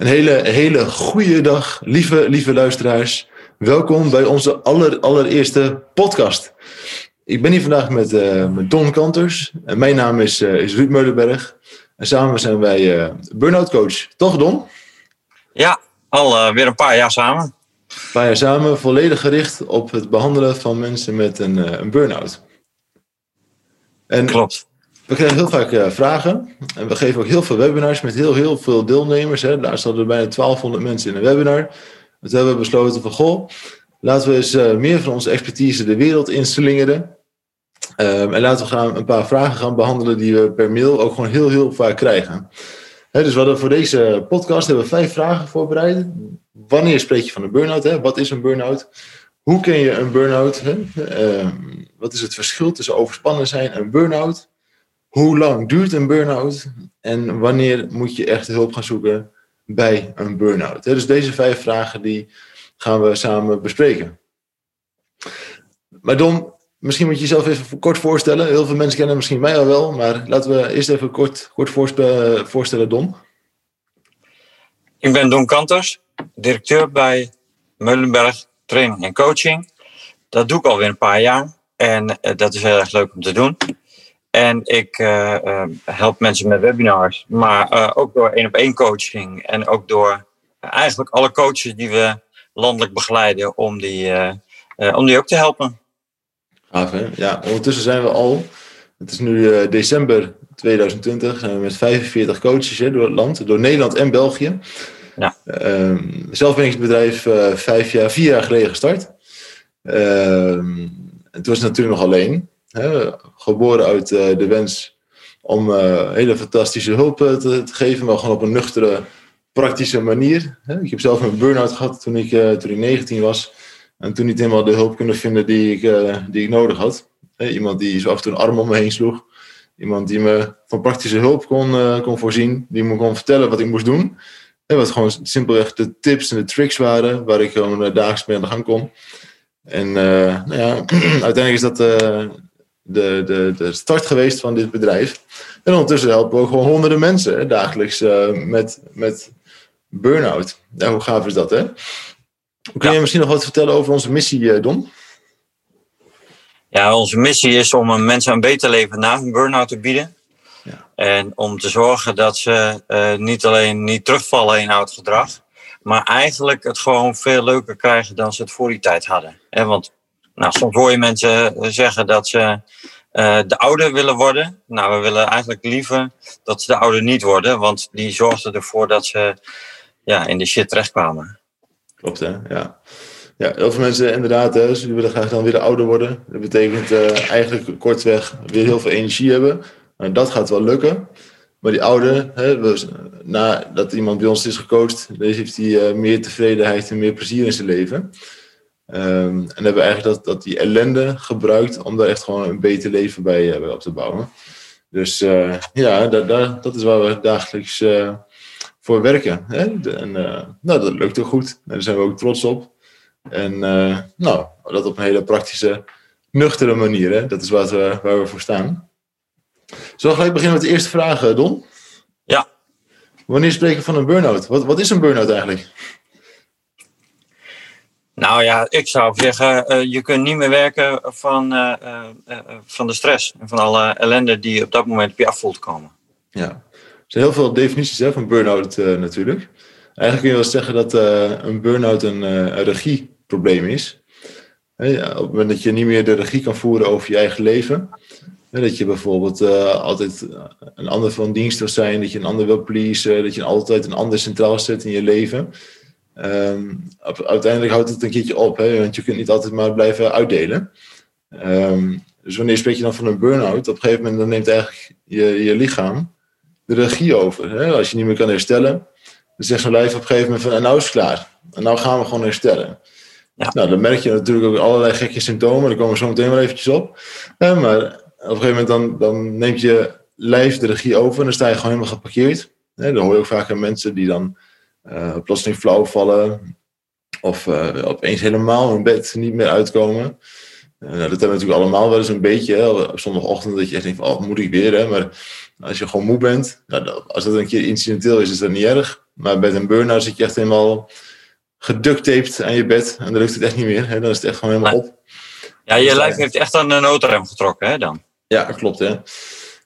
Een hele, hele goede dag, lieve, lieve luisteraars. Welkom bij onze aller, allereerste podcast. Ik ben hier vandaag met, uh, met Don Kanters. En mijn naam is, uh, is Ruud Meulenberg. En samen zijn wij uh, burn-out coach. Toch, Don? Ja, al weer een paar jaar samen. Een paar jaar samen, volledig gericht op het behandelen van mensen met een, een burn-out. En Klopt. We krijgen heel vaak uh, vragen. En we geven ook heel veel webinars met heel, heel veel deelnemers. Hè. Daar hadden bijna 1200 mensen in een webinar. Dus hebben we besloten van, goh, laten we eens uh, meer van onze expertise de wereld inslingeren. Um, en laten we gaan een paar vragen gaan behandelen die we per mail ook gewoon heel, heel vaak krijgen. Hè, dus we hadden voor deze podcast hebben we vijf vragen voorbereid. Wanneer spreek je van een burn-out? Wat is een burn-out? Hoe ken je een burn-out? Uh, wat is het verschil tussen overspannen zijn en burn-out? Hoe lang duurt een burn-out? En wanneer moet je echt hulp gaan zoeken bij een burn-out? Dus deze vijf vragen die gaan we samen bespreken. Maar Don, misschien moet je jezelf even kort voorstellen. Heel veel mensen kennen misschien mij al wel, maar laten we eerst even kort, kort voorstellen, Don. Ik ben Don Kanters, directeur bij Meulenberg Training en Coaching. Dat doe ik alweer een paar jaar en eh, dat is heel erg leuk om te doen. En ik uh, help mensen met webinars, maar uh, ook door één op één coaching en ook door eigenlijk alle coaches die we landelijk begeleiden om die, om die ook te helpen. Gaaf hè? Ja, ondertussen zijn we al, het is nu december 2020, zijn we met 45 coaches hè, door het land, door Nederland en België. Ja. Ehm, zelf ben ik het bedrijf vijf jaar, vier jaar geleden gestart. Ehm, het was natuurlijk nog alleen geboren uit uh, de wens om uh, hele fantastische hulp uh, te, te, geven, maar gewoon op een nuchtere, praktische manier. Hè. Ik heb zelf een burn-out gehad toen ik, toen ik 19 was. En toen niet helemaal de hulp kunnen vinden die ik, die ik nodig had. Hè. Iemand die zo af en toe een arm om me heen sloeg. Iemand die me van praktische hulp kon, kon voorzien. Die me kon vertellen wat ik moest doen. En wat gewoon simpelweg de tips en de tricks waren waar ik gewoon dagelijks mee aan de gang kon. En nou ja, uiteindelijk is dat de, de, de start geweest van dit bedrijf. En ondertussen helpen we ook gewoon honderden mensen hè, dagelijks uh, met, met burn-out. Ja, hoe gaaf is dat, hè? Kun je misschien nog wat vertellen over onze missie, uh, Don? Ja, onze missie is om mensen een beter leven na een burn-out te bieden. Ja. En om te zorgen dat ze uh, niet alleen niet terugvallen in oud gedrag, maar eigenlijk het gewoon veel leuker krijgen dan ze het voor die tijd hadden. Want nou, soms hoor je mensen zeggen dat ze uh, de ouder willen worden. Nou, we willen eigenlijk liever dat ze de ouder niet worden, want die zorgden ervoor dat ze ja, in de shit terechtkwamen. Klopt, hè? Ja. Ja, heel veel mensen inderdaad, hè, ze willen graag dan weer de ouder worden. Dat betekent uh, eigenlijk kortweg weer heel veel energie hebben. Nou, dat gaat wel lukken. Maar die oude, hè, nadat iemand bij ons is gecoacht, heeft hij meer tevredenheid en meer plezier in zijn leven. Um, en hebben we eigenlijk dat, dat die ellende gebruikt om daar echt gewoon een beter leven bij, uh, bij op te bouwen. Dus uh, ja, dat, is waar we dagelijks uh, voor werken. Hè? En nou, dat lukt ook goed. En daar zijn we ook trots op. En nou, dat op een hele praktische, nuchtere manier. Hè? Dat is waar we, waar we voor staan. Zullen we gelijk beginnen met de eerste vraag, Don? Ja. Wanneer spreken we van een burn-out? Wat, wat is een burn-out eigenlijk? Nou ja, ik zou zeggen, uh, je kunt niet meer werken van, uh, uh, van de stress en van alle ellende die op dat moment op je af voelt komen. Ja, er zijn heel veel definities hè, van burn-out natuurlijk. Eigenlijk kun je wel zeggen dat een burn-out een, regieprobleem is. Op het moment dat je niet meer de regie kan voeren over je eigen leven. Dat je bijvoorbeeld altijd een ander van dienst wil zijn, dat je een ander wil pleasen, dat je altijd een ander centraal zet in je leven. Um, uiteindelijk houdt het een keertje op, hè, want je kunt niet altijd maar blijven uitdelen. Um, dus wanneer spreek je dan van een burn-out? Op een gegeven moment dan neemt eigenlijk je, je lichaam de regie over. Hè? Als je niet meer kan herstellen, zegt zo'n lijf op een gegeven moment van, en nou is het klaar. En nou gaan we gewoon herstellen. Ja. Nou, dan merk je natuurlijk ook allerlei gekke symptomen. Daar komen we zo meteen wel eventjes op. maar op een gegeven moment dan, dan neemt je lijf de regie over en dan sta je gewoon helemaal geparkeerd. dan hoor je ook vaak aan mensen die dan plotseling flauw vallen. Of uh, opeens helemaal hun bed niet meer uitkomen. Uh, dat hebben we natuurlijk allemaal wel eens een beetje. Hè, op zondagochtend dat je echt denkt van, oh, moet ik weer? Hè? Maar als je gewoon moe bent, nou, als dat een keer incidenteel is, is dat niet erg. Maar bij een burn-out zit je echt helemaal geductaped aan je bed. En dan lukt het echt niet meer. Hè? Dan is het echt gewoon helemaal op. Ja, je lijf heeft echt aan de noodrem getrokken hè, dan. Ja, klopt. Hè?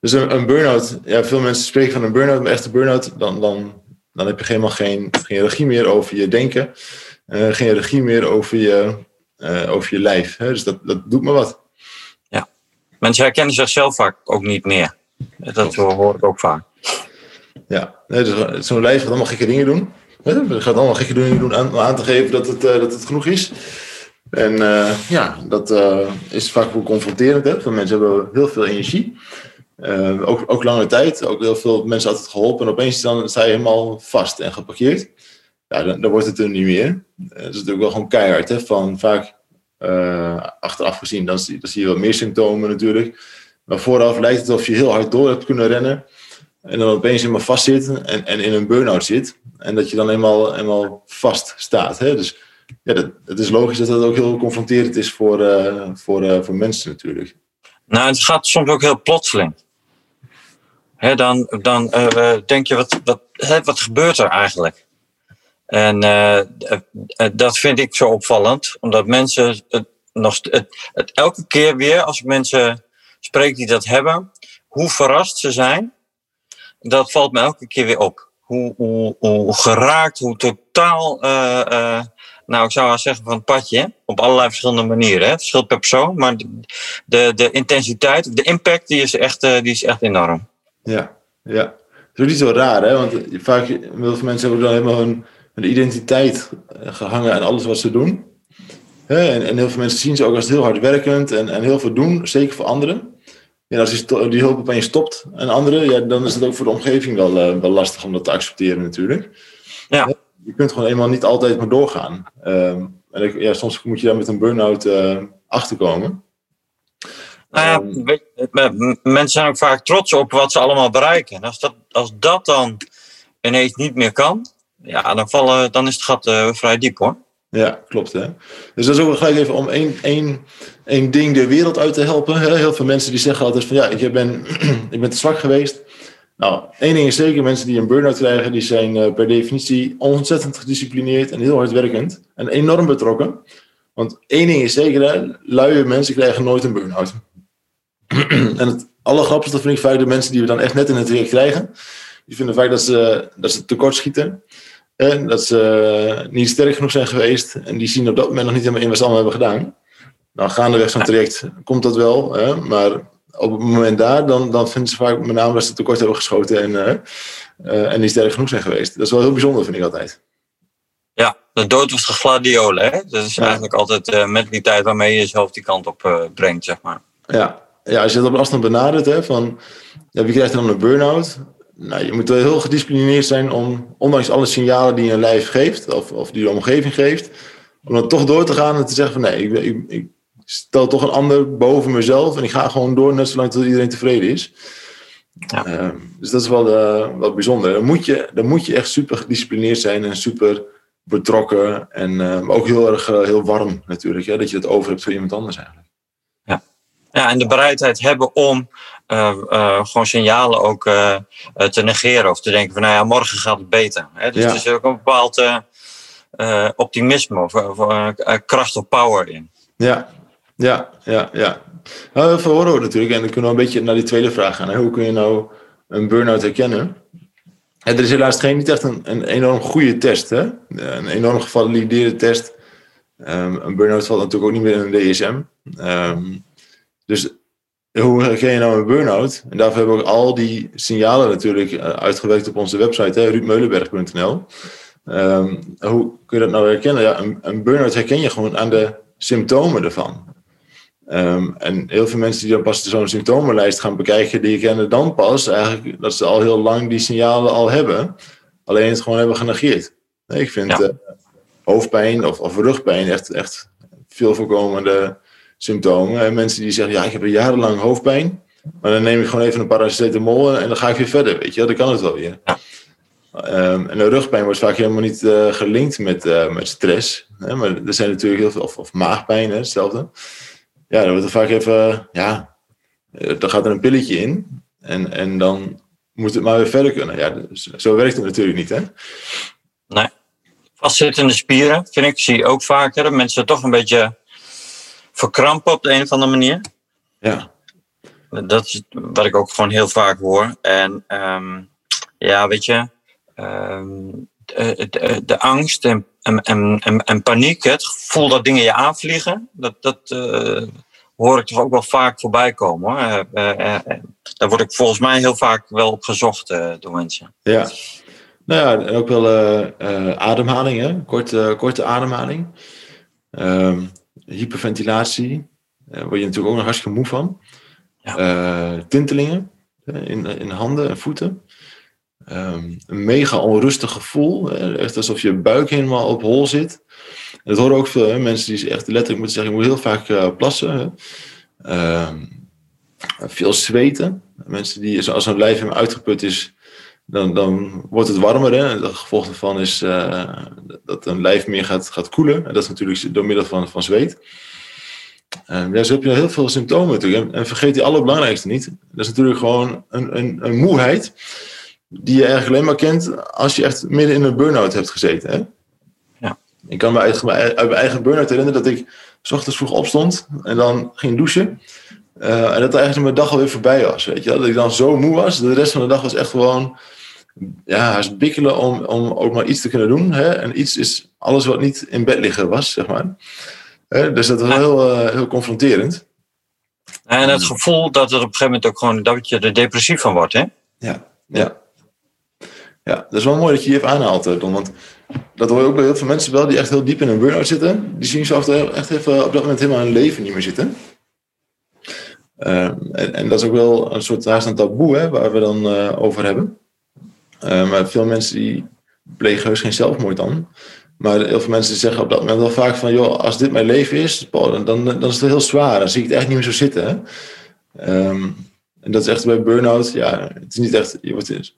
Dus een, een burn-out, ja, veel mensen spreken van een burn-out, maar echte burn-out, dan, dan, dan heb je helemaal geen, geen regie meer over je denken. Uh, geen regie meer over je, uh, over je lijf. Hè? Dus dat, dat doet me wat. Ja, mensen herkennen zichzelf vaak ook niet meer. Dat hoor ik ook vaak. Ja, dus zo'n lijf gaat allemaal gekke dingen doen. Het gaat allemaal gekke dingen doen aan, aan te geven dat het, dat het genoeg is. En ja, dat is vaak wel confronterend. Hè? mensen hebben heel veel energie. Uh, ook, ook lange tijd, ook heel veel mensen altijd geholpen. En opeens dan sta je helemaal vast en geparkeerd. Ja, dan, dan wordt het er niet meer. Uh, dat is natuurlijk wel gewoon keihard. Hè? Van vaak uh, achteraf gezien, dan, dan zie je wel meer symptomen natuurlijk. Maar vooraf lijkt het alsof je heel hard door hebt kunnen rennen. En dan opeens helemaal vast en, en in een burn-out zit. En dat je dan helemaal, helemaal vast staat. Hè? Dus ja, dat, het is logisch dat dat ook heel confronterend is voor, voor, voor mensen natuurlijk. Nou, het gaat soms ook heel plotseling dan, dan uh, denk je, wat, wat, wat gebeurt er eigenlijk? En uh, dat vind ik zo opvallend, omdat mensen het, nog, het, het, elke keer weer, als ik mensen spreek die dat hebben, hoe verrast ze zijn, dat valt me elke keer weer op. Hoe, hoe geraakt, hoe totaal, nou ik zou zeggen van het padje, op allerlei verschillende manieren. Hè. Het verschilt per persoon, maar de, de, intensiteit, de impact, die is echt, die is echt enorm. Ja, ja. Dat is ook niet zo raar, hè? Want vaak, heel veel mensen hebben dan helemaal hun, hun identiteit eh, gehangen aan alles wat ze doen. En, en, heel veel mensen zien ze ook als heel hardwerkend en, en heel veel doen, zeker voor anderen. En als die, die hulp opeens stopt aan anderen, ja, dan is het ook voor de omgeving wel, uh, wel lastig om dat te accepteren natuurlijk. Ja. Je kunt gewoon eenmaal niet altijd maar doorgaan. Um, en ik, ja, soms moet je daar met een burn-out uh, achterkomen. Nou ehm, mensen zijn ook vaak trots op wat ze allemaal bereiken. En als dat, als dat dan ineens niet meer kan, ja, dan, vallen, dan is het gat uh, vrij diep hoor. Ja, klopt. Hè? Dus dat is ook wel gelijk even om één, één, één ding de wereld uit te helpen. Heel veel mensen die zeggen altijd van ja, ik ben, ik ben te zwak geweest. Nou, één ding is zeker, mensen die een burn-out krijgen, die zijn uh, per definitie ontzettend gedisciplineerd en heel hardwerkend. En enorm betrokken. Want één ding is zeker, hè, luie mensen krijgen nooit een burn-out. en het allergrappigste vind ik vaak de mensen die we dan echt net in het traject krijgen. Die vinden vaak dat ze, dat ze tekort schieten. En dat ze niet sterk genoeg zijn geweest. En die zien op dat moment nog niet helemaal in wat ze allemaal hebben gedaan. Nou, gaandeweg zo'n traject komt dat wel. Hè? Maar op het moment daar, dan, dan vinden ze vaak met name dat ze tekort hebben geschoten en, uh, uh, en niet sterk genoeg zijn geweest. Dat is wel heel bijzonder, vind ik altijd. Ja, de dood was gladiolen. Hè? Dat is eigenlijk altijd uh, mentaliteit waarmee je jezelf die kant op brengt, zeg maar. Ja, ja, als je het op afstand benadert, hè, van ja, wie krijgt dan een burn-out? Nou, je moet wel heel gedisciplineerd zijn om, ondanks alle signalen die je lijf geeft, of, of die de omgeving geeft, om dan toch door te gaan en te zeggen van nee, ik, ik, ik stel toch een ander boven mezelf en ik ga gewoon door net zolang tot iedereen tevreden is. Ja. Uh, dus dat is wel, uh, wel bijzonder. Dan moet, je, dan moet je echt super gedisciplineerd zijn en super betrokken en uh, ook heel erg heel warm natuurlijk, hè, dat je het over hebt voor iemand anders eigenlijk. Ja, en de bereidheid hebben om uh, gewoon signalen ook te negeren of te denken van nou ja, morgen gaat het beter. Hè? Dus ja. er is ook een bepaald optimisme of, of kracht of power in. Ja, ja, ja, ja. Nou, we natuurlijk en dan kunnen we een beetje naar die tweede vraag gaan. Hè? Hoe kun je nou een burn-out herkennen? er is helaas geen, niet echt een, een enorm goede test. Hè? Een enorm gevalideerde test. Um, een burn-out valt natuurlijk ook niet meer in een DSM. Um, dus hoe herken je nou een burn-out? En daarvoor hebben we ook al die signalen natuurlijk eh, uitgewerkt op onze website, ruudmeulenberg.nl. Um, hoe kun je dat nou herkennen? Ja, een, een burn-out herken je gewoon aan de symptomen ervan. Um, en heel veel mensen die dan pas zo'n symptomenlijst gaan bekijken, die kennen dan pas eigenlijk dat ze al heel lang die signalen al hebben. alleen het gewoon hebben genegeerd. ik vind hoofdpijn of, of rugpijn echt, echt veel voorkomende symptomen. En mensen die zeggen, ja, ik heb jarenlang hoofdpijn. Maar dan neem ik gewoon even een paracetamol en dan ga ik weer verder. Weet je, dan kan het wel weer. Ja. Um, en de rugpijn wordt vaak helemaal niet uh, gelinkt met, uh, met stress. Hè? Maar er zijn natuurlijk heel veel, of, of maagpijn, hè, hetzelfde. Ja, dan wordt er vaak even, ja, eh, dan gaat er een pilletje in. En, en dan moet het maar weer verder kunnen. Ja, dus, zo werkt het natuurlijk niet, hè? Nee. Vastzittende spieren, vind ik, zie je ook vaker. Dat mensen toch een beetje verkrampen op de een of andere manier. Ja. Dat is wat ik ook gewoon heel vaak hoor. En um, ja, weet je, um, de, de, de, angst en, en, en, en, paniek, het gevoel dat dingen je aanvliegen, dat, dat uh, hoor ik toch ook wel vaak voorbij komen. Hoor. Uh, daar word ik volgens mij heel vaak wel op gezocht door mensen. Ja. Nou ja, en ook wel ademhaling, hè? Korte, korte ademhaling. Um, hyperventilatie, daar word je natuurlijk ook nog hartstikke moe van. Ja. Tintelingen in, in handen en voeten. Um, een mega onrustig gevoel. Echt alsof je buik helemaal op hol zit. Dat horen ook veel mensen die echt letterlijk moeten zeggen: je moet heel vaak uh, plassen. Um, veel zweten. Mensen die, als hun lijf helemaal uitgeput is, dan, dan wordt het warmer. Het gevolg daarvan is uh, dat een lijf meer gaat, gaat koelen. En dat is natuurlijk door middel van, van zweet. Ja, zo heb je heel veel symptomen natuurlijk. En vergeet die allerbelangrijkste niet. Dat is natuurlijk gewoon een, een, een moeheid die je eigenlijk alleen maar kent als je echt midden in een burn-out hebt gezeten. Hè? Ja. Ik kan me uit, mijn eigen burn-out herinneren dat ik s ochtends vroeg opstond en dan ging douchen. Uh, en dat eigenlijk mijn dag alweer voorbij was. Weet je? Dat ik dan zo moe was. De rest van de dag was echt gewoon ja, bikkelen om, om ook maar iets te kunnen doen. Hè? En iets is alles wat niet in bed liggen was, zeg maar. Dus dat was heel, uh, heel confronterend. En het gevoel dat het op een gegeven moment ook gewoon dat je er depressief van wordt, hè? Ja, ja. Ja, dat is wel mooi dat je je even aanhaalt, Don. Want dat hoor je ook bij heel veel mensen wel die echt heel diep in een burn-out zitten. Die zien zo echt even op dat moment helemaal hun leven niet meer zitten. Uh, en, dat is ook wel een soort haast een taboe hè, waar we dan uh, over hebben. Uh, maar veel mensen die plegen heus geen zelfmoord dan. Maar heel veel mensen zeggen op dat moment wel vaak van... joh, als dit mijn leven is, dan, dan, is het heel zwaar. Dan zie ik het echt niet meer zo zitten. Um, en dat is echt bij burn-out... ja, het is niet echt... Je wordt,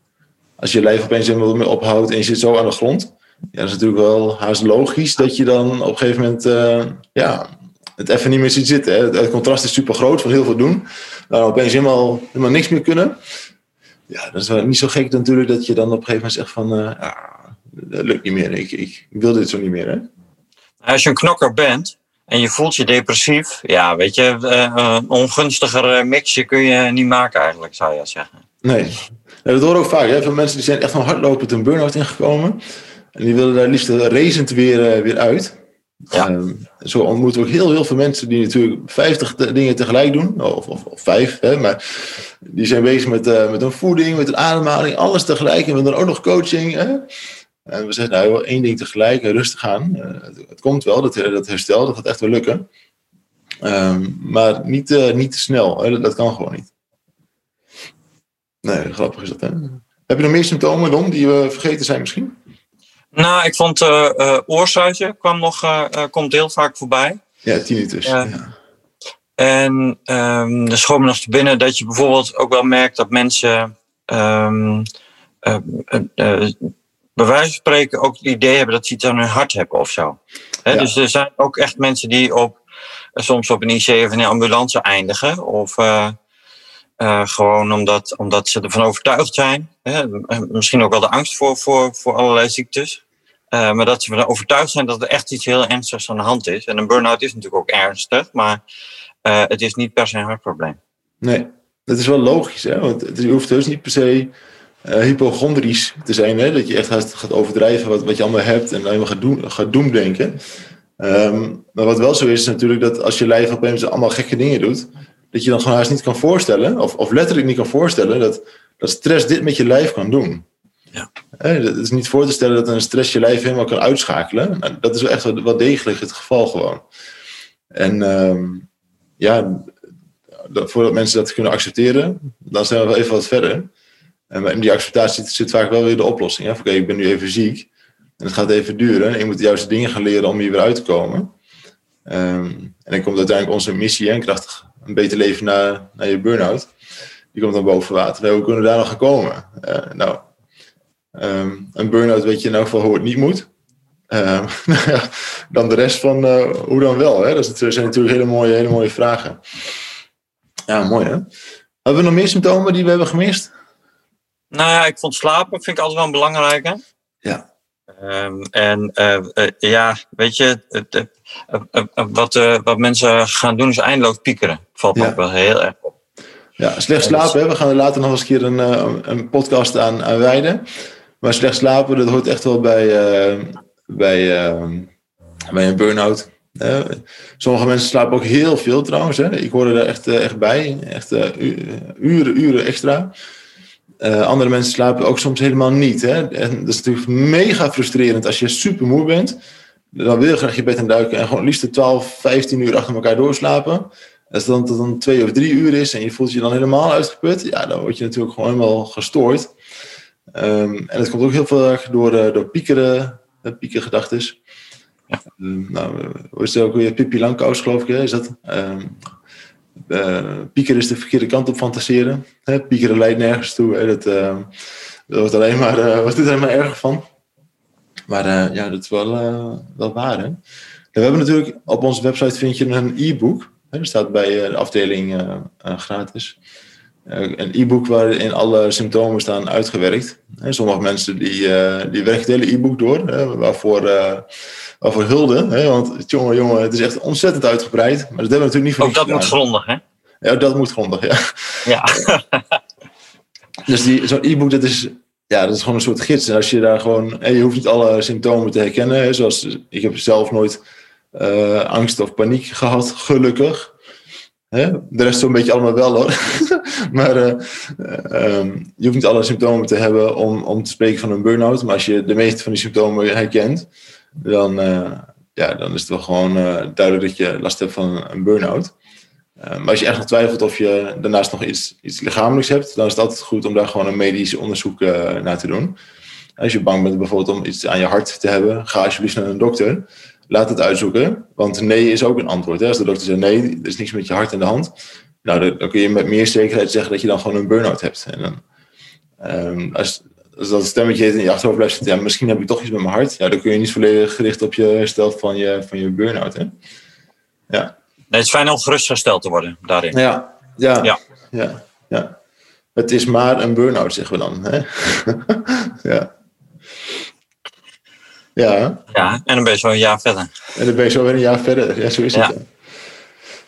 als je lijf opeens helemaal meer ophoudt en je zit zo aan de grond... ja, dat is natuurlijk wel haast logisch... dat je dan op een gegeven moment... Uh, ja, het even niet meer ziet zitten. Hè? Het, contrast is super groot van heel veel doen. Dan opeens helemaal, helemaal niks meer kunnen. Ja, dat is wel niet zo gek natuurlijk dat je dan op een gegeven moment zegt van... Uh, dat lukt niet meer. Ik, ik, wil dit zo niet meer. Hè? Als je een knokker bent en je voelt je depressief, ja, weet je, eh, een ongunstiger mixje kun je niet maken eigenlijk, zou je zeggen. Nee, dat hoor ik ook vaak. Hè? Veel mensen die zijn echt van hardlopend een burn-out ingekomen. En die willen daar liefst racend weer, eh, weer uit. Ja. Um, zo ontmoeten we ook heel, heel veel mensen die natuurlijk 50 dingen tegelijk doen, of, of, of vijf, hè, maar die zijn bezig met, uh, met hun voeding, met hun ademhaling, alles tegelijk. En we dan ook nog coaching. Hè? En we zeggen, nou, één ding tegelijk, rustig aan. Uh, het, het, komt wel, dat, dat herstel, dat gaat echt wel lukken. Um, maar niet, uh, niet te snel, hè? Dat, dat, kan gewoon niet. Nee, grappig is dat, hè? Heb je nog meer symptomen, Don, die we vergeten zijn misschien? Nou, ik vond uh, uh, kwam nog, komt heel vaak voorbij. Ja, tinnitus. Ja. En um, er me nog te binnen dat je bijvoorbeeld ook wel merkt dat mensen... Um, bij wijze van spreken ook het idee hebben dat ze iets aan hun hart hebben of zo. Dus er zijn ook echt mensen die op, soms op een IC of een ambulance eindigen. Of uh, gewoon omdat, omdat ze ervan overtuigd zijn. Hè? Misschien ook wel de angst voor, voor, voor allerlei ziektes. Uh, maar dat ze ervan overtuigd zijn dat er echt iets heel ernstigs aan de hand is. En een burn-out is natuurlijk ook ernstig, maar het is niet per se een hartprobleem. Nee, dat is wel logisch. Hè? Want je hoeft dus niet per se hypochondrisch te zijn. Hè? Dat je echt gaat, overdrijven wat, wat je allemaal hebt en helemaal gaat, doen, gaat doemdenken. Um, maar wat wel zo is, is natuurlijk dat als je lijf opeens allemaal gekke dingen doet, dat je dan gewoon haast niet kan voorstellen, of, of letterlijk niet kan voorstellen, dat, dat stress dit met je lijf kan doen. Ja. Het is niet voor te stellen dat een stress je lijf helemaal kan uitschakelen. Nou, dat is wel echt wel degelijk het geval gewoon. En um, ja, voordat mensen dat kunnen accepteren, dan zijn we wel even wat verder. En in die acceptatie zit, vaak wel weer de oplossing. Oké, ik ben nu even ziek en het gaat even duren. En je moet de juiste dingen gaan leren om hier weer uit te komen. Ehm, en dan komt uiteindelijk onze missie, en krachtig een beter leven na, na je burn-out. Die komt dan boven water. Hoe kunnen we daar nog gaan komen? Uh, nou, ehm, een burn-out weet je in elk geval hoe het niet moet. Ehm, dan de rest van uh, hoe dan wel. Hè? Dat zijn natuurlijk hele mooie, hele mooie vragen. Ja, mooi hè. Hebben we nog meer symptomen die we hebben gemist? Nou ja, ik vond slapen vind ik altijd wel een belangrijke. Ja. Um, en uh, ja, weet je, wat, wat mensen gaan doen is eindeloos piekeren. Valt ook wel heel erg op. Ja, slecht slapen. Hè? We gaan er later nog eens een keer een, een podcast aan, aan wijden. Maar slecht slapen, dat hoort echt wel bij, bij, bij een burn-out. sommige mensen slapen ook heel veel trouwens. Hè? Ik hoor er echt, echt bij. Echt uren, uren extra. Uh, andere mensen slapen ook soms helemaal niet. Hè? En dat is natuurlijk mega frustrerend als je super moe bent. Dan wil je graag je bed in duiken en gewoon liefst 12, 15 uur achter elkaar doorslapen. Als het dan, dat dan twee of drie uur is en je voelt je dan helemaal uitgeput, ja, dan word je natuurlijk gewoon helemaal gestoord. Um, en het komt ook heel veel door, uh, door piekeren, uh. Ja. Um, nou, hoe is het ook weer? Pippi Langkous, geloof ik, hè? is dat? Um, uh, piekeren is de verkeerde kant op fantaseren. Hè? Piekeren leidt nergens toe. Hè? Dat, uh, wordt alleen maar, uh, wordt er maar erger van. Maar ja, dat is wel, wel waar. Hè? we hebben natuurlijk op onze website vind je een e-book. Er staat bij de afdeling gratis. een e-book waarin alle symptomen staan uitgewerkt. Sommige mensen die, die werken het hele e-book door. Waarvoor waarvoor hulde. Hè? Want jongen, jongen, het is echt ontzettend uitgebreid. Maar dat hebben we natuurlijk niet voor Ook dat moet grondig, hè? Ja, dat moet grondig, ja. Ja. dus die, zo'n e-book, dat is, ja, dat is gewoon een soort gids. En als je daar gewoon... je hoeft niet alle symptomen te herkennen. Hè? Zoals, ik heb zelf nooit uh, angst of paniek gehad, gelukkig. Hè? De rest zo'n beetje allemaal wel hoor. maar uh, um, je hoeft niet alle symptomen te hebben om, om te spreken van een burn-out. Maar als je de meeste van die symptomen herkent, dan, uh, ja, dan is het wel gewoon uh, duidelijk dat je last hebt van een burn-out. Uh, maar als je echt nog twijfelt of je daarnaast nog iets, iets lichamelijks hebt, dan is het altijd goed om daar gewoon een medisch onderzoek naar te doen. Als je bang bent bijvoorbeeld om iets aan je hart te hebben, ga alsjeblieft naar een dokter. Laat het uitzoeken, want nee is ook een antwoord. Hè? Als de dokter zegt nee, er is niks met je hart in de hand, nou, dan, kun je met meer zekerheid zeggen dat je dan gewoon een burn-out hebt. En dan, um, als, als dat stemmetje in je achterhoofd blijft zitten, ja, misschien heb ik toch iets met mijn hart. Ja, dan kun je niet volledig gericht op je herstel van je, van je burn-out. Hè? Ja. Nee, het is fijn om gerustgesteld te worden daarin. Ja, ja, ja. ja, ja. Het is maar een burn-out, zeggen we dan. Hè? ja. Ja. ja, en dan ben je zo een jaar verder. En dan ben je zo weer een jaar verder. Ja, zo is het.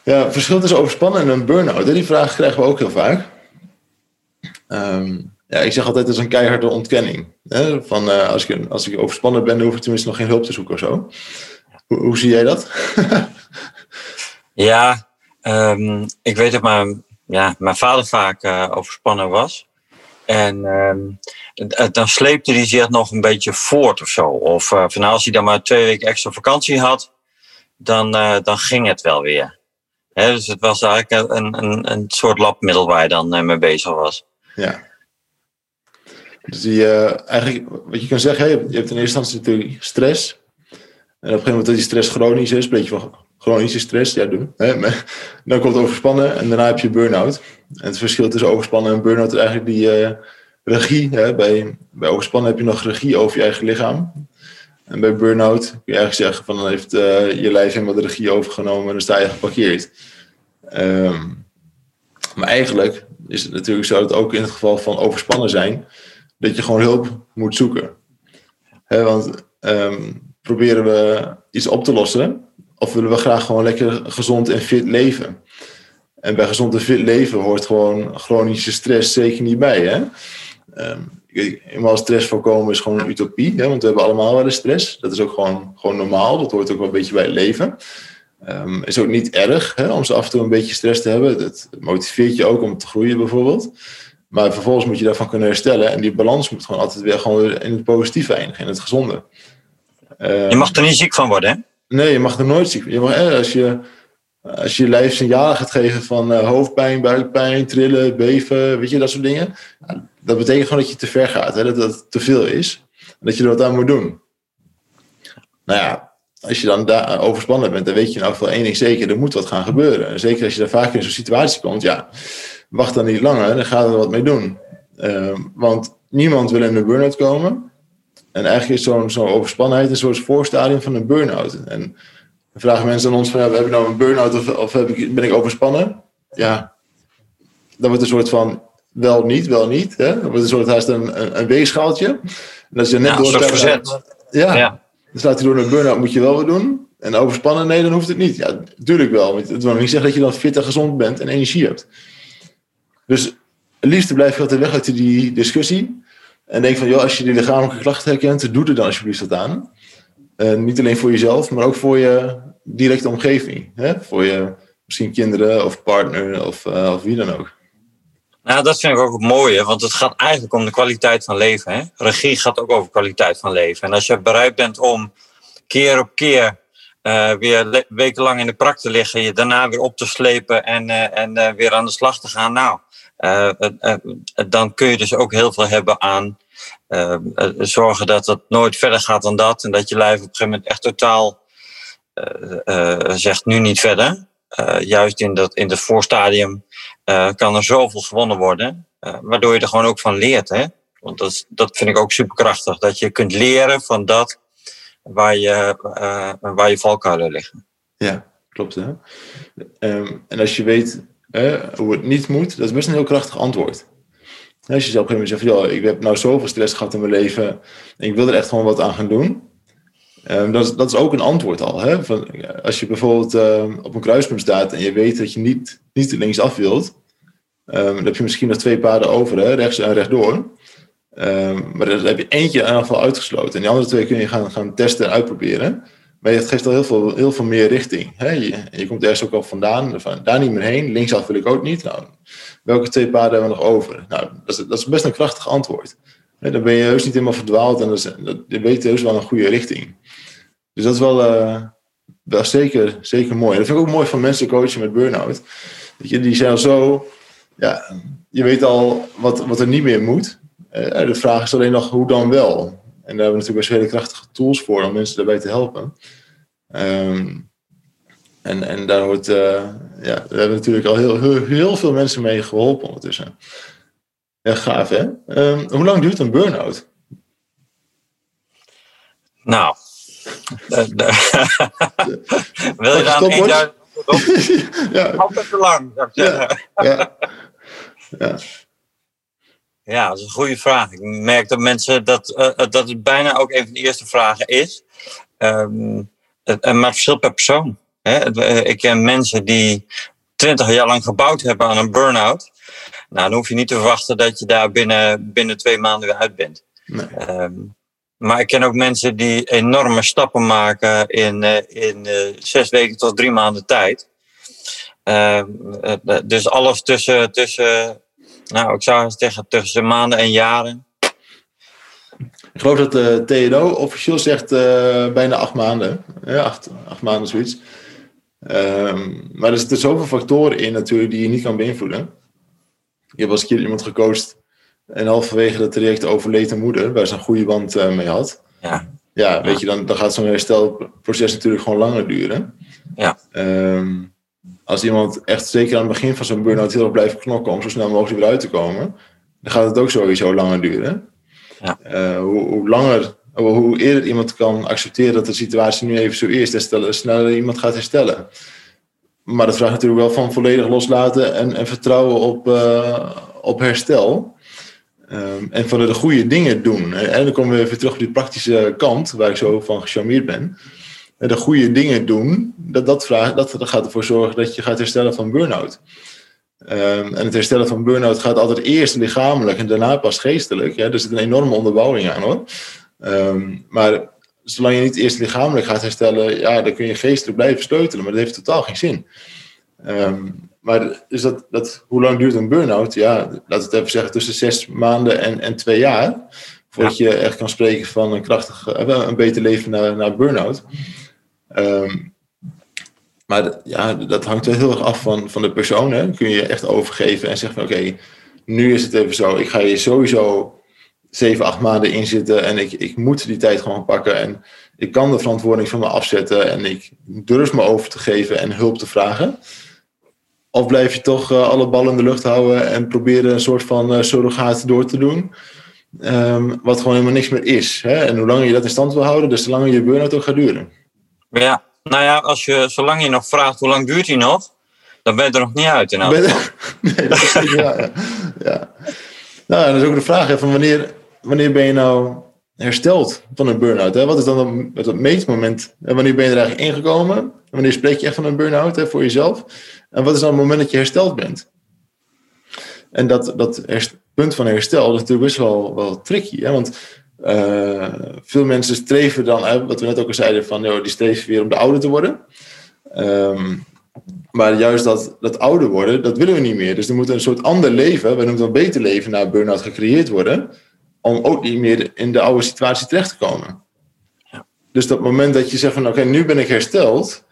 Ja, ja verschil tussen overspannen en een burn-out. Die vraag krijgen we ook heel vaak. Um, ja, ik zeg altijd, het is een keiharde ontkenning. Hè? Van, uh, als, ik, als ik overspannen ben, hoef ik tenminste nog geen hulp te zoeken of zo. Hoe, hoe zie jij dat? ja, um, ik weet dat mijn, ja, mijn vader vaak uh, overspannen was. En um, dan sleepte hij zich nog een beetje voort of zo. Of uh, van als hij dan maar twee weken extra vakantie had, dan, dan ging het wel weer. Hè, dus het was eigenlijk een, een, een soort labmiddel waar je dan mee bezig was. Ja. Dus die, uh, eigenlijk, wat je kan zeggen, je hebt, in eerste instantie natuurlijk stress. En op een gegeven moment dat die stress chronisch is, een beetje van chronische stress, ja, doen. Hè? Dan komt overspannen en daarna heb je burn-out. En het verschil tussen overspannen en burn-out is eigenlijk die uh, regie. Hè? Bij, bij overspannen heb je nog regie over je eigen lichaam. En bij burn-out kun je eigenlijk zeggen van dan heeft uh, je lijf helemaal de regie overgenomen en dan sta je geparkeerd. Um, maar eigenlijk is het natuurlijk zo dat ook in het geval van overspannen zijn, dat je gewoon hulp moet zoeken. want um, proberen we iets op te lossen, of willen we graag gewoon lekker gezond en fit leven? En bij gezond en fit leven hoort gewoon chronische stress zeker niet bij. Hè? Eenmaal stress voorkomen is gewoon een utopie, hè? want we hebben allemaal wel eens stress. Dat is ook gewoon, gewoon normaal, dat hoort ook wel een beetje bij het leven. Um, is ook niet erg hè, om ze af en toe een beetje stress te hebben. Dat motiveert je ook om te groeien bijvoorbeeld. Maar vervolgens moet je daarvan kunnen herstellen. En die balans moet gewoon altijd weer gewoon in het positieve eindigen, in het gezonde. je mag er niet ziek van worden, hè? Nee, je mag er nooit ziek van je mag, Als je als je je lijf signalen gaat geven van hoofdpijn, buikpijn, trillen, beven, weet je, dat soort dingen. dat betekent gewoon dat je te ver gaat, hè, dat het te veel is. En dat je er wat aan moet doen. Nou ja, als je dan daar overspannen bent, dan weet je elk geval één ding zeker, er moet wat gaan gebeuren. En zeker als je daar vaak in zo'n situatie komt, ja, wacht dan niet langer, dan gaan we er wat mee doen. Ehm, want niemand wil in een burn-out komen. En eigenlijk is zo'n zo'n overspannenheid een soort voorstadium van een burn-out. En dan vragen mensen aan ons van, ja, heb ik nou een burn-out of, of heb ik, ben ik overspannen? Ja, dan wordt een soort van wel niet, wel niet. Hè? Dan wordt een soort haast een, een, een weegschaaltje. En als je net ja, door... verzet. Ja, ja. Dus laat je door een burn-out moet je wel weer doen. En overspannen, nee, dan hoeft het niet. Ja, natuurlijk wel. Het wil niet zeggen dat je dan fit en gezond bent en energie hebt. Dus liefst blijf je altijd weg uit die discussie. En denk van, joh, als je die lichamelijke klachten herkent, doe er dan alsjeblieft wat aan. Uh, niet alleen voor jezelf, maar ook voor je directe omgeving. Hè? Voor je misschien kinderen of partner of, uh, of wie dan ook. Nou, dat vind ik ook het mooie, want het gaat eigenlijk om de kwaliteit van leven. Hè? Regie gaat ook over kwaliteit van leven. En als je bereid bent om keer op keer uh, weer wekenlang in de prak te liggen, je daarna weer op te slepen en, en weer aan de slag te gaan, nou, dan kun je dus ook heel veel hebben aan zorgen dat het nooit verder gaat dan dat. En dat je lijf op een gegeven moment echt totaal zegt nu niet verder. juist in dat, in het voorstadium kan er zoveel gewonnen worden. Waardoor je er gewoon ook van leert. Hè? Want dat, dat vind ik ook superkrachtig. Dat je kunt leren van dat waar je, waar je valkuilen liggen. Ja, klopt. Hè? Um, en als je weet hoe het niet moet, dat is best een heel krachtig antwoord. Als je zelf op een gegeven moment zegt, ik heb nou zoveel stress gehad in mijn leven en ik wil er echt gewoon wat aan gaan doen. Um, dat, is, dat is ook een antwoord al. Hè? Van, als je bijvoorbeeld uh, op een kruispunt staat en je weet dat je niet, niet linksaf wilt, um, dan heb je misschien nog twee paden over, hè? rechts en rechtdoor. Maar dan heb je eentje in ieder geval uitgesloten. En die andere twee kun je gaan, gaan testen en uitproberen. Maar het geeft al heel veel, heel veel meer richting. Hè? Je, je komt ergens ook al vandaan, van, daar niet meer heen. Linksaf wil ik ook niet. Nou, welke twee paden hebben we nog over? Nou, dat is, dat is best een krachtig antwoord. dan ben je heus niet helemaal verdwaald en dat, is, dat, je weet heus wel een goede richting. Dus dat is wel, uh, wel zeker, zeker mooi. En dat vind ik ook mooi van mensen coachen met burn-out. je, die zijn al zo, ja, je weet al wat, wat er niet meer moet. Uh, de vraag is alleen nog hoe dan wel. En daar hebben we natuurlijk best hele krachtige tools voor om mensen daarbij te helpen. Um, en, en daar wordt, uh, ja, daar hebben we natuurlijk al heel, heel, heel, veel mensen mee geholpen ondertussen. Ja, gaaf hè. Um, hoe lang duurt een burn-out? Nou, Wil je dan één jaar ja. Altijd te lang, zou ik zeggen. Ja. Ja. ja. Dat is een goede vraag. Ik merk dat mensen dat, uh, dat het bijna ook een van de eerste vragen is. Um, het, maar het verschilt per persoon. Hè? Ik ken mensen die twintig jaar lang gebouwd hebben aan een burn-out. Nou, dan hoef je niet te verwachten dat je daar binnen, binnen twee maanden weer uit bent. Nee. Um, maar ik ken ook mensen die enorme stappen maken in, eh, in uh, zes weken tot drie maanden tijd. Uh, dus alles tussen, tussen, nou, ik zou zeggen tussen maanden en jaren. Ik geloof dat de TNO officieel zegt uh, bijna acht maanden. Ja, acht, acht maanden zoiets. Um, maar er zitten zoveel factoren in natuurlijk die je niet kan beïnvloeden. Je hebt als keer iemand gecoacht en halverwege dat traject overleed een moeder, waar ze een goede band uh, mee had. Ja. Ja, weet je, dan, dan gaat zo'n herstelproces natuurlijk gewoon langer duren. Ja. Um, als iemand echt zeker aan het begin van zo'n burn-out heel erg blijft knokken om zo snel mogelijk weer uit te komen, dan gaat het ook sowieso langer duren. Ja. Uh, hoe, hoe, langer, hoe eerder iemand kan accepteren dat de situatie nu even zo is, des sneller iemand gaat herstellen. Maar dat vraagt natuurlijk wel van volledig loslaten en, en vertrouwen op, uh, op herstel. Um, en van de goede dingen doen. En dan komen we even terug op die praktische kant, waar ik zo van gecharmeerd ben. De goede dingen doen, dat, dat, vraagt, dat, dat gaat ervoor zorgen dat je gaat herstellen van burn-out. Um, en het herstellen van burn-out gaat altijd eerst lichamelijk en daarna pas geestelijk. Ja? Er zit een enorme onderbouwing aan hoor. Um, maar zolang je niet eerst lichamelijk gaat herstellen, ja, dan kun je geestelijk blijven sleutelen, maar dat heeft totaal geen zin. Um, maar is dat, dat, hoe lang duurt een burn-out? Ja, laat het even zeggen, tussen zes maanden en, en twee jaar. Voordat je echt kan spreken van een krachtig, eh, een beter leven naar, naar burn-out. Um, maar ja, dat hangt wel heel erg af van, van de persoon. Hè? Kun je echt overgeven en zeggen van oké, nu is het even zo. Ik ga hier sowieso zeven, acht maanden in zitten en ik, ik moet die tijd gewoon pakken. En ik kan de verantwoording van me afzetten en ik durf me over te geven en hulp te vragen. Of blijf je toch uh, alle ballen in de lucht houden en proberen een soort van uh, surrogaat door te doen. Um, wat gewoon helemaal niks meer is. Hè? En hoe langer je dat in stand wil houden, des te langer je burn-out ook gaat duren. Ja, nou ja, als je, zolang je nog vraagt hoe lang duurt hij nog, dan ben je er nog niet uit in ben, Nee, dat is ja, ja. ja. Nou, dat is ook de vraag hè, van wanneer, wanneer ben je nou hersteld van een burn-out? Hè? Wat is dan het, het meetmoment? En wanneer ben je er eigenlijk ingekomen? Wanneer spreek je echt van een burn-out hè, voor jezelf? En wat is dan het moment dat je hersteld bent? En dat, dat punt van herstel is natuurlijk best wel, wel tricky. Hè? Want uh, veel mensen streven dan, hè, wat we net ook al zeiden, van joh, die streven weer om de ouder te worden. Um, maar juist dat, dat ouder worden, dat willen we niet meer. Dus er moet een soort ander leven, we noemen het wel beter leven, na burn-out gecreëerd worden. Om ook niet meer in de oude situatie terecht te komen. Ja. Dus dat moment dat je zegt van oké, nu ben ik hersteld.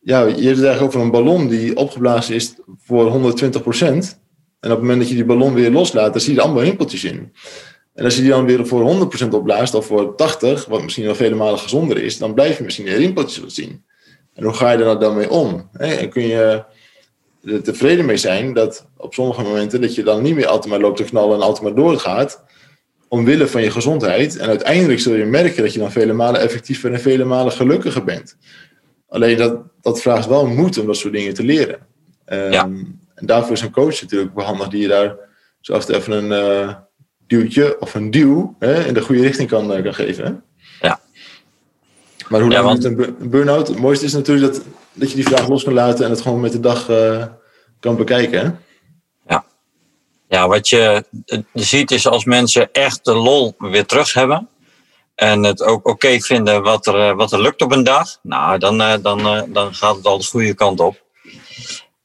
Ja, je hebt het eigenlijk over een ballon die opgeblazen is voor 120 procent. En op het moment dat je die ballon weer loslaat, dan zie je er allemaal rimpeltjes in. En als je die dan weer voor 100% opblaast, of voor 80, wat misschien wel vele malen gezonder is, dan blijf je misschien een rimpeltjes zien. En hoe ga je er dan mee om? En kun je er tevreden mee zijn dat op sommige momenten dat je dan niet meer altijd maar loopt te knallen en altijd maar doorgaat, omwille van je gezondheid. En uiteindelijk zul je merken dat je dan vele malen effectiever en vele malen gelukkiger bent. Alleen dat, dat vraagt wel moed om dat soort dingen te leren. Um, en daarvoor is een coach natuurlijk behandig die je daar af even een uh, duwtje of een duw hè, in de goede richting kan, uh, kan geven. Hè? Ja. Maar hoe lang ja, een burn-out? Het mooiste is natuurlijk dat, dat je die vraag los kan laten en het gewoon met de dag uh, kan bekijken. Hè? Ja. Ja, wat je, je ziet is als mensen echt de lol weer terug hebben. En het ook oké vinden wat er, wat er lukt op een dag. Nou, dan, dan, dan gaat het al de goede kant op.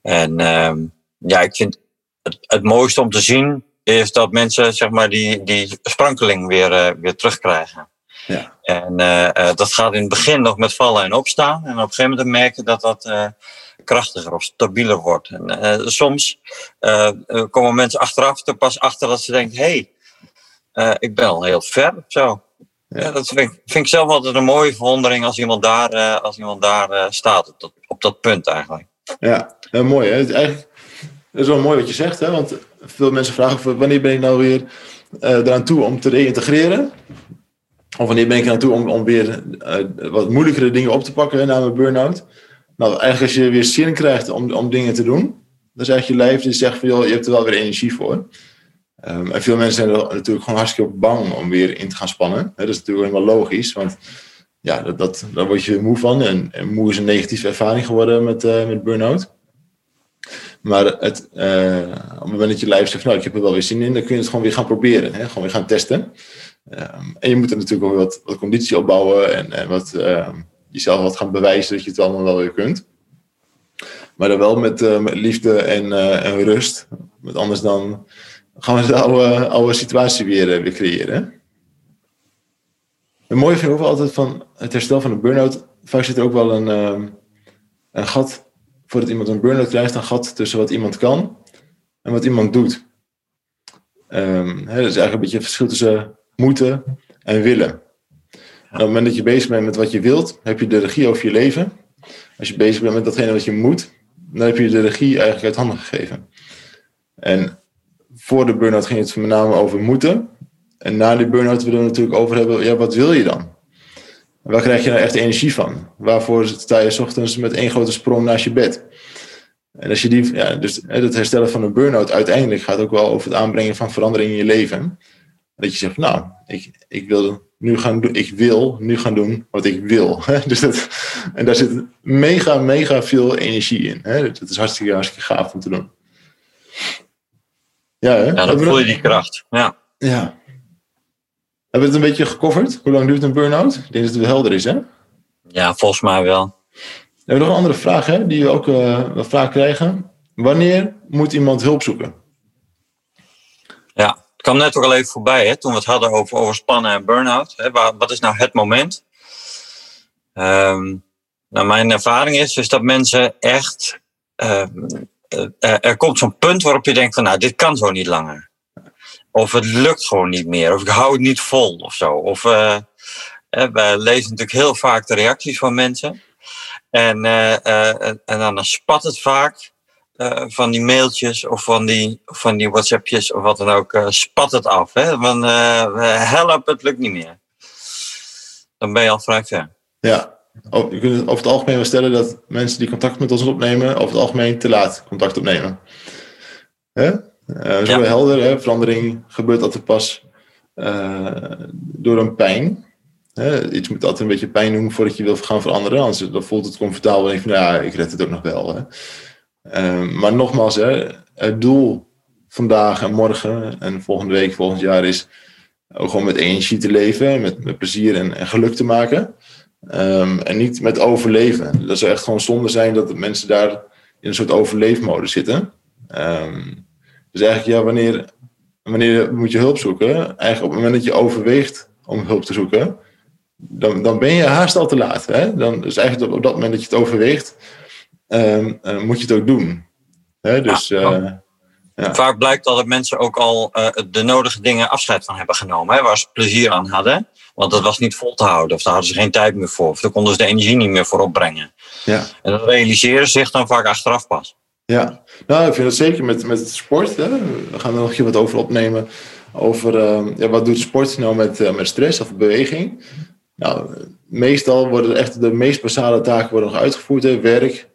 En ehm, ja, ik vind het, het mooiste om te zien is dat mensen zeg maar, die, die sprankeling weer, uh, weer terugkrijgen. Ja. En uh, dat gaat in het begin nog met vallen en opstaan. En op een gegeven moment merken dat dat krachtiger of stabieler wordt. En soms komen mensen achteraf er pas achter dat ze denken: hé, hey, ik ben al heel ver of zo. Ja. ja dat vind ik, vind ik, zelf altijd een mooie verwondering als iemand daar, als iemand daar staat, op dat, op dat punt eigenlijk. Ja, heel mooi. Hè? Eigenlijk, dat is wel mooi wat je zegt, hè? want veel mensen vragen wanneer ben ik nou weer uh, eraan toe om te reïntegreren? Of wanneer ben ik eraan toe om, om weer uh, wat moeilijkere dingen op te pakken na mijn burn-out? Nou, eigenlijk als je weer zin krijgt om, om dingen te doen, dan zegt je lijf, die zegt van, je hebt er wel weer energie voor. Um, en veel mensen zijn er natuurlijk gewoon hartstikke bang om weer in te gaan spannen. dat is natuurlijk helemaal logisch, want ja, dat, dat, daar word je moe van. En, en moe is een negatieve ervaring geworden met, uh, met burn-out. Maar het, uh, op het moment dat je lijf zegt, nou, ik heb er wel weer zin in, dan kun je het gewoon weer gaan proberen. Hè? Gewoon weer gaan testen. Um, en je moet er natuurlijk ook wat, wat conditie opbouwen en, wat, uh, jezelf wat gaan bewijzen dat je het allemaal wel weer kunt. Maar dan wel met, met liefde en, en rust. Want anders dan gaan we de oude, situatie weer, creëren. Het mooie vind ik altijd van het herstel van een burn-out. Vaak zit er ook wel een, uh, een gat, voordat iemand een burn-out krijgt, een gat tussen wat iemand kan en wat iemand doet. Um, hè, dat is eigenlijk een beetje het verschil tussen moeten en willen. op het moment dat je bezig bent met wat je wilt, heb je de regie over je leven. Als je bezig bent met datgene wat je moet, dan heb je de regie eigenlijk uit handen gegeven. En voor de burn-out ging het met name over moeten. En na die burn-out willen we natuurlijk over hebben, ja, wat wil je dan? Waar krijg je nou echt energie van? Waarvoor sta je ochtends met één grote sprong naast je bed? En als je die, ja, dus het herstellen van een burn-out uiteindelijk gaat ook wel over het aanbrengen van verandering in je leven. Dat je zegt, nou, ik, ik, wil nu gaan doen, ik wil nu gaan doen wat ik wil. Dus dat, en daar zit mega, mega veel energie in. Dat is hartstikke, hartstikke gaaf om te doen. Ja, hè? ja dan voel je die kracht. Ja. ja. Hebben we het een beetje gecoverd? Hoe lang duurt een burn-out? Ik denk dat het wel helder is, hè? Ja, volgens mij wel. We hebben nog een andere vraag, hè, die we ook uh, wel vaak krijgen. Wanneer moet iemand hulp zoeken? Ja, het kwam net ook al even voorbij, hè, toen we het hadden over overspannen en burn-out. Hè, wat is nou het moment? Um, Nou, mijn ervaring is, dat mensen echt. Uh, er komt zo'n punt waarop je denkt van nou, dit kan zo niet langer. Of het lukt gewoon niet meer. Of ik hou het niet vol of zo. Of uh, we lezen natuurlijk heel vaak de reacties van mensen. En, en dan spat het vaak van die mailtjes of van die, van die WhatsAppjes of wat dan ook. spat het af. Hè? Van help, het lukt niet meer. Dan ben je al vrij ver. Ja, Oh, je kunt over het algemeen wel stellen dat mensen die contact met ons opnemen, over het algemeen te laat contact opnemen. Hè? Uh, zo helder, hè? verandering gebeurt altijd pas uh, door een pijn. Hè? Iets moet altijd een beetje pijn doen voordat je wil gaan veranderen. Anders dan voelt het comfortabel en denk je van ja, ik red het ook nog wel. Hè? Uh, maar nogmaals, hè, het doel vandaag en morgen en volgende week, volgend jaar is ook gewoon met energie te leven, met, met plezier en, en geluk te maken. Um, en niet met overleven. Dat zou echt gewoon zonde zijn dat de mensen daar in een soort overleefmodus zitten. Um, dus eigenlijk, ja, wanneer, wanneer moet je hulp zoeken? Eigenlijk op het moment dat je overweegt om hulp te zoeken, dan, dan ben je haast al te laat. Hè? Dan, dus eigenlijk op dat moment dat je het overweegt, um, uh, moet je het ook doen. Hè? Dus, ja. Uh, ja. Vaak blijkt dat mensen ook al uh, de nodige dingen afscheid van hebben genomen, hè, waar ze plezier aan hadden. Want dat was niet vol te houden, of daar hadden ze geen tijd meer voor, of daar konden ze de energie niet meer voor opbrengen. Ja. En dat realiseren ze zich dan vaak achteraf pas. Ja, nou, ik vind het zeker met, met sport. Hè. We gaan er nog wat over opnemen. Over uh, ja, wat doet sport nou met, uh, met stress of beweging. Nou, meestal worden echt de meest basale taken worden nog uitgevoerd. Werk,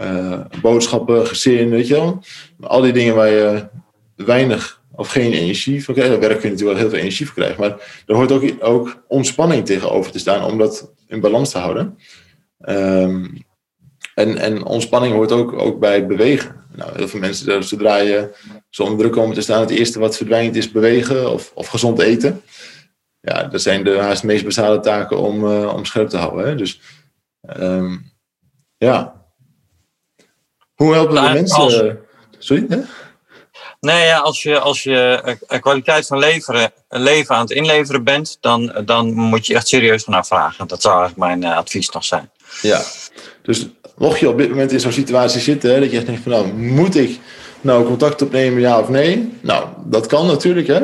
uh, boodschappen, gezin, weet je wel. Al die dingen waar je weinig of geen energie van. Daar werk je natuurlijk wel heel veel energie voor krijgen. Maar er hoort ook, ook ontspanning tegenover te staan om dat in balans te houden. Um, en, en ontspanning hoort ook, ook bij bewegen. Nou, heel veel mensen, zodra je zonder druk komen te staan, het eerste wat verdwijnt is bewegen of, of gezond eten. Ja, dat zijn de haast meest basale taken om, uh, om scherp te houden. Hè? Dus um, ja. Hoe helpen we mensen? Sorry? Hè? Nee, ja, als je, als je een kwaliteit van leveren, leven aan het inleveren bent, dan, dan moet je echt serieus naar vragen. Dat zou eigenlijk mijn advies nog zijn. Ja, dus mocht je op dit moment in zo'n situatie zitten, hè, dat je denkt van nou, moet ik nou contact opnemen, ja of nee? Nou, dat kan natuurlijk. Hè.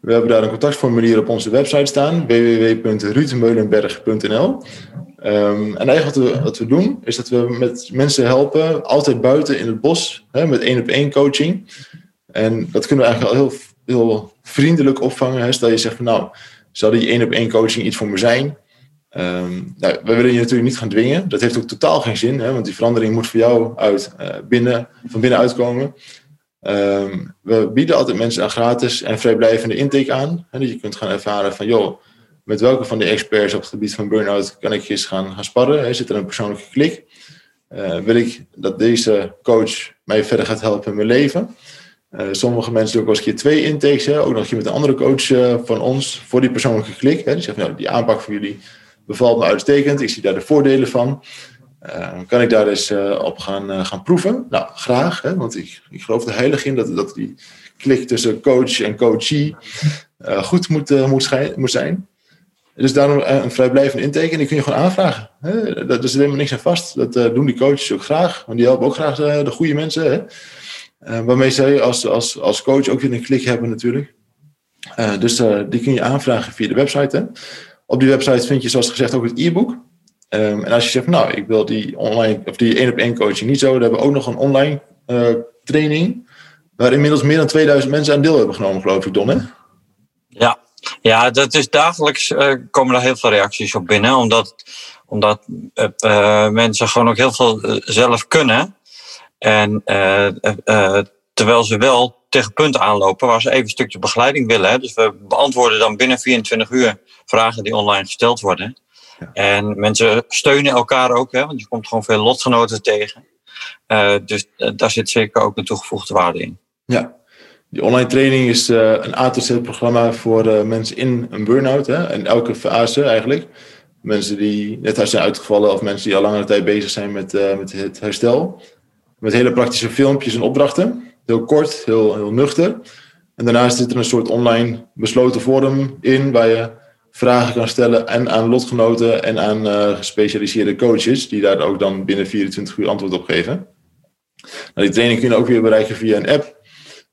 We hebben daar een contactformulier op onze website staan, www.ruudmeulenberg.nl. Um, ehm, en eigenlijk wat we, wat we doen, is dat we met mensen helpen, altijd buiten in het bos, hè, met één op één coaching. En dat kunnen we eigenlijk al heel, heel vriendelijk opvangen. Hè? Stel je zegt van nou, zou die één op één coaching iets voor me zijn? Um, nou, we willen je natuurlijk niet gaan dwingen. Dat heeft ook totaal geen zin, hè? want die verandering moet voor jou uit, uh, binnen, van binnen uitkomen. Um, we bieden altijd mensen een gratis en vrijblijvende intake aan. Hè? Dat je kunt gaan ervaren van joh, met welke van de experts op het gebied van burn-out kan ik eens gaan, gaan sparren? Hè? Zit er een persoonlijke klik? Uh, wil ik dat deze coach mij verder gaat helpen in mijn leven? Uh, sommige mensen doen ook eens een keer twee intakes. Hè? Ook nog een met een andere coach van ons voor die persoonlijke klik. Hè? Die zegt, nou, die aanpak van jullie bevalt me uitstekend. Ik zie daar de voordelen van. Uh, kan ik daar eens op gaan, gaan proeven? Nou, graag. Hè? Want ik, ik geloof er heilig in dat, dat die klik tussen coach en coachee goed moet, moet, moet zijn. Dus daarom een vrijblijvende intake. Die kun je gewoon aanvragen. Hè? Dat is helemaal niks aan vast. Dat doen die coaches ook graag. Want die helpen ook graag de, de goede mensen. Hè? Uh, waarmee zij als, als, als coach ook weer een klik hebben natuurlijk. Dus die kun je aanvragen via de website. Hè. Op die website vind je zoals gezegd ook het e-book. Um, en als je zegt, nou, ik wil die online of die één op één coaching niet zo, dan hebben we ook nog een online training. Waar inmiddels meer dan 2000 mensen aan deel hebben genomen, geloof ik, Don. Hè? Ja. ja, dat is dagelijks komen er heel veel reacties op binnen. Omdat, omdat mensen gewoon ook heel veel zelf kunnen. En terwijl ze wel tegen punten aanlopen waar ze even een stukje begeleiding willen. Hè. Dus we beantwoorden dan binnen 24 uur vragen die online gesteld worden. Ja. En mensen steunen elkaar ook, hè, want je komt gewoon veel lotgenoten tegen. Uh, dus daar zit zeker ook een toegevoegde waarde in. Ja, die online training is uh, een A-to-Z-programma voor uh, mensen in een burn-out. Hè, en elke fase eigenlijk. Mensen die net zijn uitgevallen of mensen die al langere tijd bezig zijn met, met het herstel. Met hele praktische filmpjes en opdrachten. Heel kort, heel, heel nuchter. En daarnaast zit er een soort online besloten forum in waar je vragen kan stellen en aan lotgenoten en aan gespecialiseerde coaches, die daar ook dan binnen 24 uur antwoord op geven. Nou, die training kun je ook weer bereiken via een app.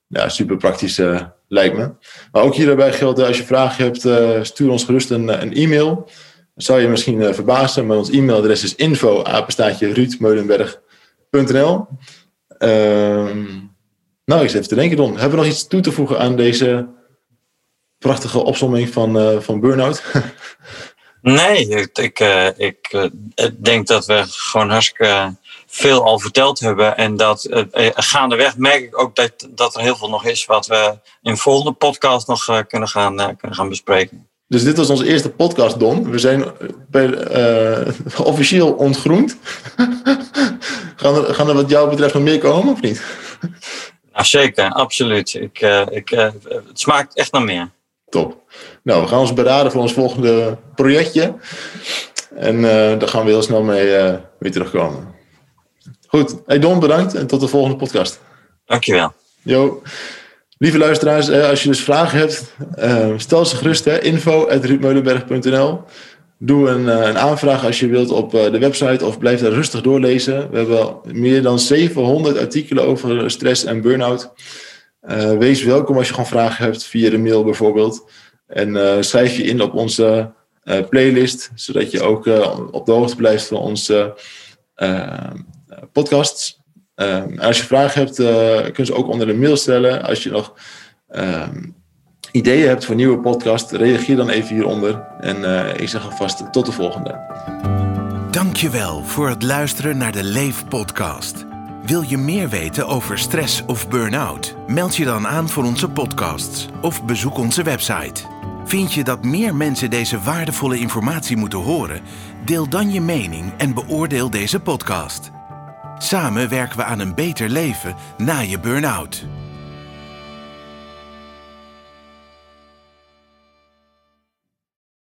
Ja, super praktisch lijkt me. Maar ook hierbij geldt, als je vragen hebt, stuur ons gerust een, een e-mail zou je misschien verbazen, maar ons e-mailadres is info ruudmeulenberg.nl. Ehm, nou, ik zit even te denken, Don. Hebben we nog iets toe te voegen aan deze prachtige opzomming van, uh, van Burnout? nee, ik, ik, uh, ik denk dat we gewoon hartstikke veel al verteld hebben. En dat gaandeweg merk ik ook dat, dat er heel veel nog is wat we in de volgende podcast nog kunnen, gaan, kunnen gaan bespreken. Dus dit was onze eerste podcast, Don. We zijn uh, officieel ontgroend. gaan, er, gaan er wat jou betreft nog meer komen of niet? Nou, zeker, absoluut. Ik, uh, ik, uh, het smaakt echt naar meer. Top. Nou, we gaan ons beraden voor ons volgende projectje. En daar gaan we heel snel mee weer terugkomen. Goed. Hey Don, bedankt en tot de volgende podcast. Dankjewel. Jo. Lieve luisteraars, als je dus vragen hebt, eh, stel ze gerust. info.ruudmeulenberg.nl Doe een, eh, een, aanvraag als je wilt op eh, de website of blijf daar rustig doorlezen. We hebben meer dan 700 artikelen over stress en burn-out. wees welkom als je gewoon vragen hebt via de mail bijvoorbeeld. En schrijf je in op onze playlist, zodat je ook op de hoogte blijft van onze podcasts. Als je vragen hebt, kun je ze ook onder de mail stellen. Als je nog um, ideeën hebt voor nieuwe podcast, reageer dan even hieronder. En uh, ik zeg alvast tot de volgende. Dankjewel voor het luisteren naar de Leef podcast. Wil je meer weten over stress of burn-out? Meld je dan aan voor onze podcasts of bezoek onze website. Vind je dat meer mensen deze waardevolle informatie moeten horen? Deel dan je mening en beoordeel deze podcast. Samen werken we aan een beter leven na je burn-out.